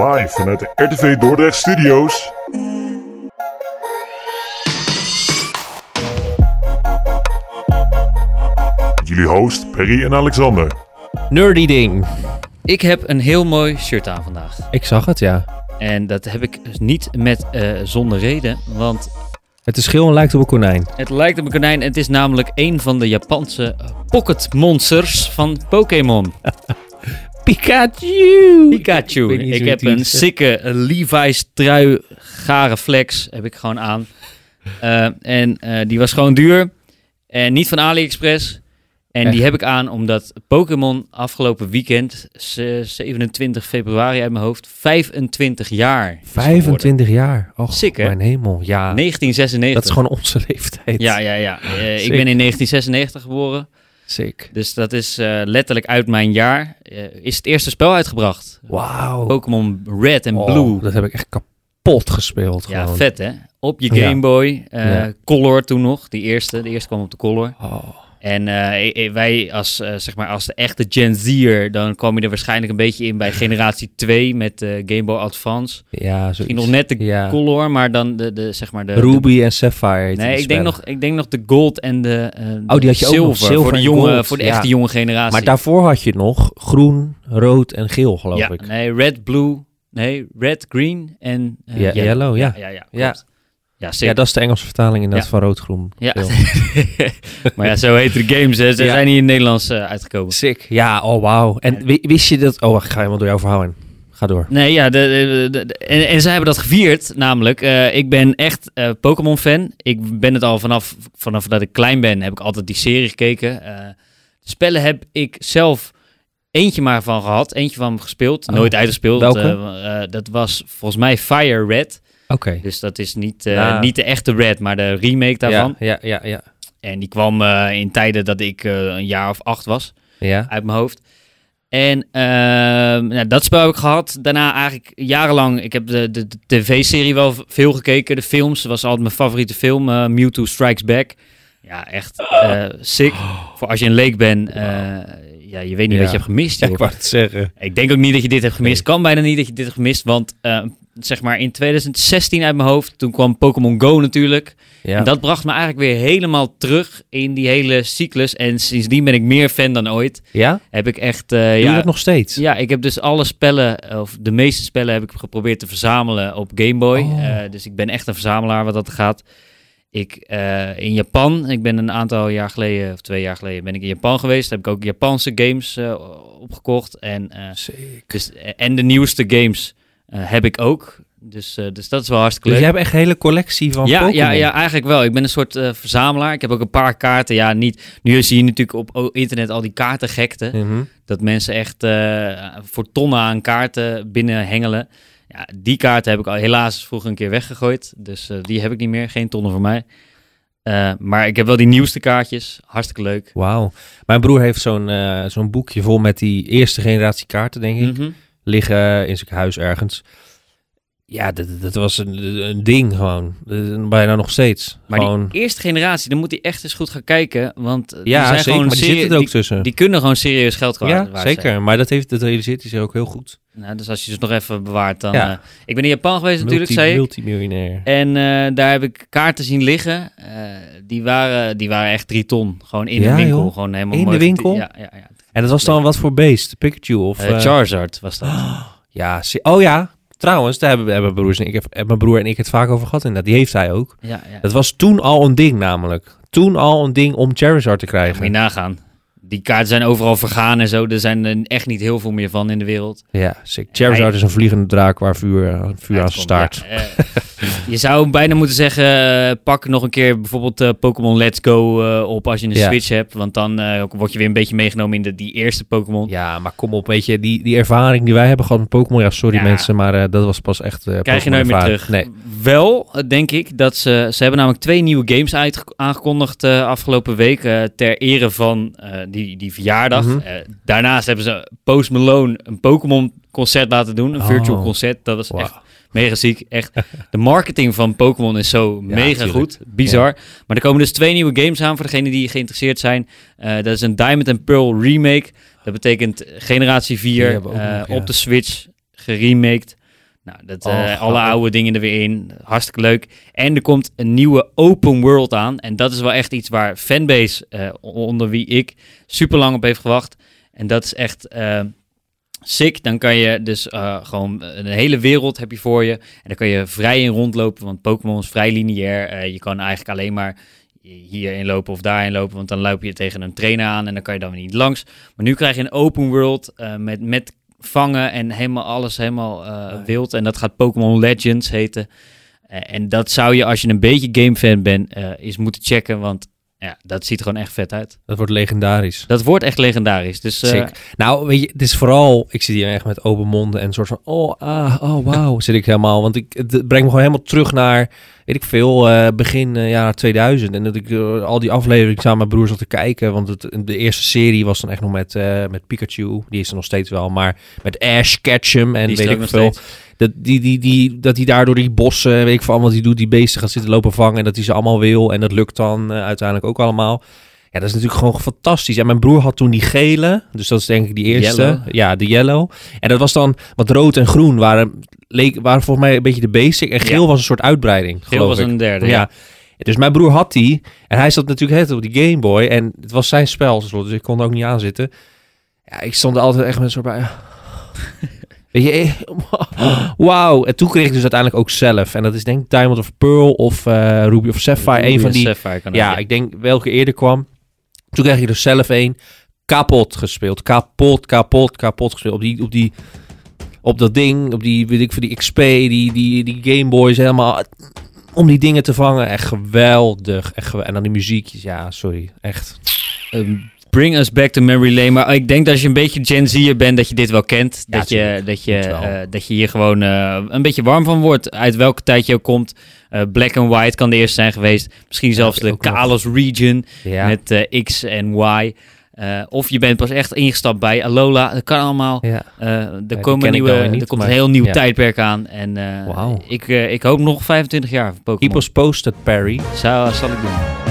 Live vanuit de RTV Dordrecht Studios. Jullie host Perry en Alexander. Nerdy ding. Ik heb een heel mooi shirt aan vandaag. Ik zag het, ja. En dat heb ik dus niet met eh, zonder reden, want Het is schil en lijkt op een konijn. het lijkt op een konijn. Het is namelijk een van de Japanse pocket monsters van Pokémon. Pikachu! Pikachu. Ik Ik heb een sikke Levi's trui, gare flex, heb ik gewoon aan. Eh, en eh, die was gewoon duur. En niet van AliExpress. En die heb ik aan omdat Pokémon afgelopen weekend, ze- 27 februari uit mijn hoofd, 25 jaar. is geworden. 25 jaar. Och, Sick, hè? mijn hemel. Ja, 1996. dat is gewoon onze leeftijd. Ja, ja, ja. Eh, ik ben in 1996 geboren. Sick. Dus dat is eh, letterlijk uit mijn jaar. eh, is het eerste spel uitgebracht. Wauw. Pokémon Red en Oh, Blue. dat heb ik echt kapot gespeeld Ja, gewoon. vet hè? Op je Ja. Game Boy. eh, Ja. Color toen nog. Die eerste. De eerste kwam op de Color. Oh. En eh, wij als, eh, zeg maar, als de echte Gen Z'er, dan kwam je er waarschijnlijk een beetje in bij generatie 2 met de Game Boy Advance. Ja. Misschien nog net de ja. Color, maar dan de, de zeg maar de... de- Ruby en Sapphire. nee, ik denk, nog, ik denk nog de Gold en de, Oh, die had je ook nog, Silver. Silver voor de, jonge, Gold, voor de ja. echte jonge generatie. Maar daarvoor had je nog groen, rood en geel, geloof ja, ik. nee, red, blue, nee, red, green en yellow, ja. Ja, ja, ja, Ja. Ja, zeker. Ja, dat is de Engelse vertaling inderdaad Ja. van rood, groen, Ja. maar ja, zo heten de games. Hè. Ze Ja. zijn niet in het Nederlands eh, uitgekomen. Sick. Ja, oh wauw. En wi- wist je dat... Oh, wacht, ik ga helemaal door jouw verhaal heen. Ga door. Nee, ja, de, de- de- de- en, en zij hebben dat gevierd. Namelijk, eh, ik ben echt eh, Pokémon-fan. Ik ben het al vanaf, vanaf dat ik klein ben, heb ik altijd die serie gekeken. De spellen heb ik zelf eentje maar van gehad. Eentje van gespeeld. Oh. Nooit uitgespeeld. Dat was volgens mij Fire Red. Oké. Dus dat is niet, eh, niet de echte Red, maar de remake daarvan. Ja, ja, ja, ja. En die kwam eh, in tijden dat ik eh, een jaar of acht was. Ja. uit mijn hoofd. En ehm, nou, dat spel heb ik gehad. Daarna eigenlijk jarenlang. Ik heb de, de, de tv-serie wel veel gekeken. De films was altijd mijn favoriete film. Mewtwo Strikes Back. Ja, echt sick. Voor als je een leek bent. Ja, je weet niet Ja. wat je hebt gemist. Joh. ik wou het zeggen. Ik denk ook niet dat je dit hebt gemist. Nee. Kan bijna niet dat je dit hebt gemist. Want eh, zeg maar in 2016 uit mijn hoofd. Toen kwam Pokémon Go natuurlijk. Ja. En dat bracht me eigenlijk weer helemaal terug in die hele cyclus. En sindsdien ben ik meer fan dan ooit. ja? Heb ik echt... eh, Doe je dat nog steeds? ja, ik heb dus alle spellen, of de meeste spellen heb ik geprobeerd te verzamelen op Game Boy. Oh. Eh, dus ik ben echt een verzamelaar wat dat gaat. Ik, eh, in Japan, ik ben een aantal jaar geleden, of twee jaar geleden, ben ik in Japan geweest. Heb ik ook Japanse games eh, opgekocht. En, eh, dus, en de nieuwste games heb ik ook. Dus, dus dat is wel hartstikke Dus leuk. jij hebt echt een hele collectie van ja, Pokémon? ja, ja, eigenlijk wel. Ik ben een soort verzamelaar. Ik heb ook een paar kaarten. Ja, niet. Nu zie je natuurlijk op o- internet al die kaartengekte. Mhm. Dat mensen echt voor tonnen aan kaarten binnen hengelen. Ja, die kaarten heb ik al helaas vroeger een keer weggegooid. Dus eh, die heb ik niet meer. Geen tonnen voor mij. Eh, maar ik heb wel die nieuwste kaartjes. Hartstikke leuk. Wauw. Mijn broer heeft zo'n eh, zo'n boekje vol met die eerste generatie kaarten, denk ik. Mhm. Liggen in zijn huis ergens. Ja, dat, dat was een, een ding gewoon. Bijna nog steeds. Maar gewoon... die eerste generatie, dan moet hij echt eens goed gaan kijken. Want die ja, zijn zeker. gewoon Maar die zitten er ook die, tussen. die kunnen gewoon serieus geld waard ja, zijn. zeker. Maar dat, heeft, dat realiseert hij zich ook heel goed. Nou, dus als je ze nog even bewaart, dan... Ja. eh, ik ben in Japan geweest natuurlijk, zei. Multimiljonair. En eh, daar heb ik kaarten zien liggen. Eh, die, waren, die waren echt drie ton. Gewoon in Ja, de winkel. joh. Gewoon helemaal In de mooi winkel? geti- Ja, ja, ja. En dat was dan wat voor beest? Pikachu of... Charizard was dat. Ja, oh ja. Trouwens, daar hebben, hebben broers en ik, hebben mijn broer en ik het vaak over gehad. En die heeft hij ook. Ja, ja. Dat was toen al een ding namelijk. Toen al een ding om Charizard te Moet je krijgen. nagaan. Die kaarten zijn overal vergaan en zo. Er zijn er echt niet heel veel meer van in de wereld. Ja, sick. Charizard Hij- is een vliegende draak waar vuur, eh, vuur aan staart. ja. Eh, je zou bijna moeten zeggen, eh, pak nog een keer bijvoorbeeld eh, Pokémon Let's Go eh, op als je een Ja. Switch hebt. Want dan eh, word je weer een beetje meegenomen in de, die eerste Pokémon. Ja, maar kom op, weet je, die, die ervaring die wij hebben gehad met Pokémon, ja, sorry Ja. mensen, maar dat was pas echt. Krijg je nooit meer terug. Nee. Wel, denk ik, dat ze... Ze hebben namelijk twee nieuwe games uit, aangekondigd eh, afgelopen week. ter ere van die, die verjaardag. Mhm. Daarnaast hebben ze Post Malone een Pokémon concert laten doen. Een virtual Oh. concert. Dat was echt mega ziek. Echt, de marketing van Pokémon is zo mega tuurlijk. goed. Bizar. Maar er komen dus twee nieuwe games aan voor degenen die geïnteresseerd zijn. Eh, dat is een Diamond and Pearl remake. Dat betekent generatie Die 4 hebben we ook eh, nog, ja. op de Switch geremaked. Nou, dat, Oh, eh, alle oude dingen er weer in. Hartstikke leuk. En er komt een nieuwe open world aan. En dat is wel echt iets waar fanbase, onder wie ik, super lang op heeft gewacht. En dat is echt sick. Dan kan je dus eh, gewoon een hele wereld heb je voor je. En dan kan je vrij in rondlopen, want Pokémon is vrij lineair. Eh, je kan eigenlijk alleen maar hierin lopen of daarin lopen, want dan loop je tegen een trainer aan en dan kan je dan weer niet langs. Maar nu krijg je een open world eh, met, met vangen en helemaal alles helemaal ja. wild. En dat gaat Pokémon Legends heten. En dat zou je, als je een beetje gamefan bent, eens moeten checken, want ja, dat ziet er gewoon echt vet uit. Dat wordt legendarisch. Dat wordt echt legendarisch. Dus eh. Nou, weet je, het is vooral... Ik zit hier echt met open monden en een soort van... Oh, ah, oh, wauw, zit ik helemaal. Want ik, het brengt me gewoon helemaal terug naar... Weet ik veel, eh, begin eh, jaren 2000. En dat ik eh, al die afleveringen samen met mijn broer zat te kijken. Want het, de eerste serie was dan echt nog met, met Pikachu. Die is er nog steeds wel. Maar met Ash Ketchum en weet ik veel. Dat die, die, die, dat hij daardoor die bossen, weet ik veel, wat hij doet, die beesten gaat zitten lopen vangen. En dat hij ze allemaal wil. En dat lukt dan uiteindelijk ook allemaal. Ja, dat is natuurlijk gewoon fantastisch. En mijn broer had toen die gele. Dus dat is denk ik die eerste. Yellow. Ja, de yellow. En dat was dan wat rood en groen waren, leek, waren volgens mij een beetje de basic. En geel Ja. was een soort uitbreiding, Geel was ik. een derde. ja. Ja. Dus mijn broer had die. En hij zat natuurlijk het op die Game Boy. En het was zijn spel, dus ik kon er ook niet aan zitten. Ja, ik stond er altijd echt met een soort bij... Weet je, eh, wauw. En toen kreeg ik dus uiteindelijk ook zelf. En dat is denk ik Diamond of Pearl of eh, Ruby of Sapphire. een van die... Sapphire Ja, ik denk welke eerder kwam. Toen kreeg je er zelf een kapot gespeeld. Kapot, kapot, kapot gespeeld. Op die, op die, op dat ding, op die, weet ik voor die XP, die, die, die Game Boys helemaal. Om die dingen te vangen. Echt geweldig. Echt en dan die muziekjes. Ja, sorry. Echt. Bring us back to memory lane. Maar ik denk dat als je een beetje Gen Z'er bent, dat je dit wel kent. Ja, dat, je, dat, je, eh, dat je hier gewoon eh, een beetje warm van wordt. Uit welke tijd je ook komt. Eh, Black and White kan de eerste zijn geweest. Misschien zelfs de nog. Kalos Region Ja. met X en Y. Of je bent pas echt ingestapt bij Alola. Dat kan allemaal. ja. Er komen nieuwe, niet, er komt maar- een heel nieuw tijdperk aan. En ik, ik hoop nog 25 jaar Pokémon. us posted, Perry. Zou, zal ik doen.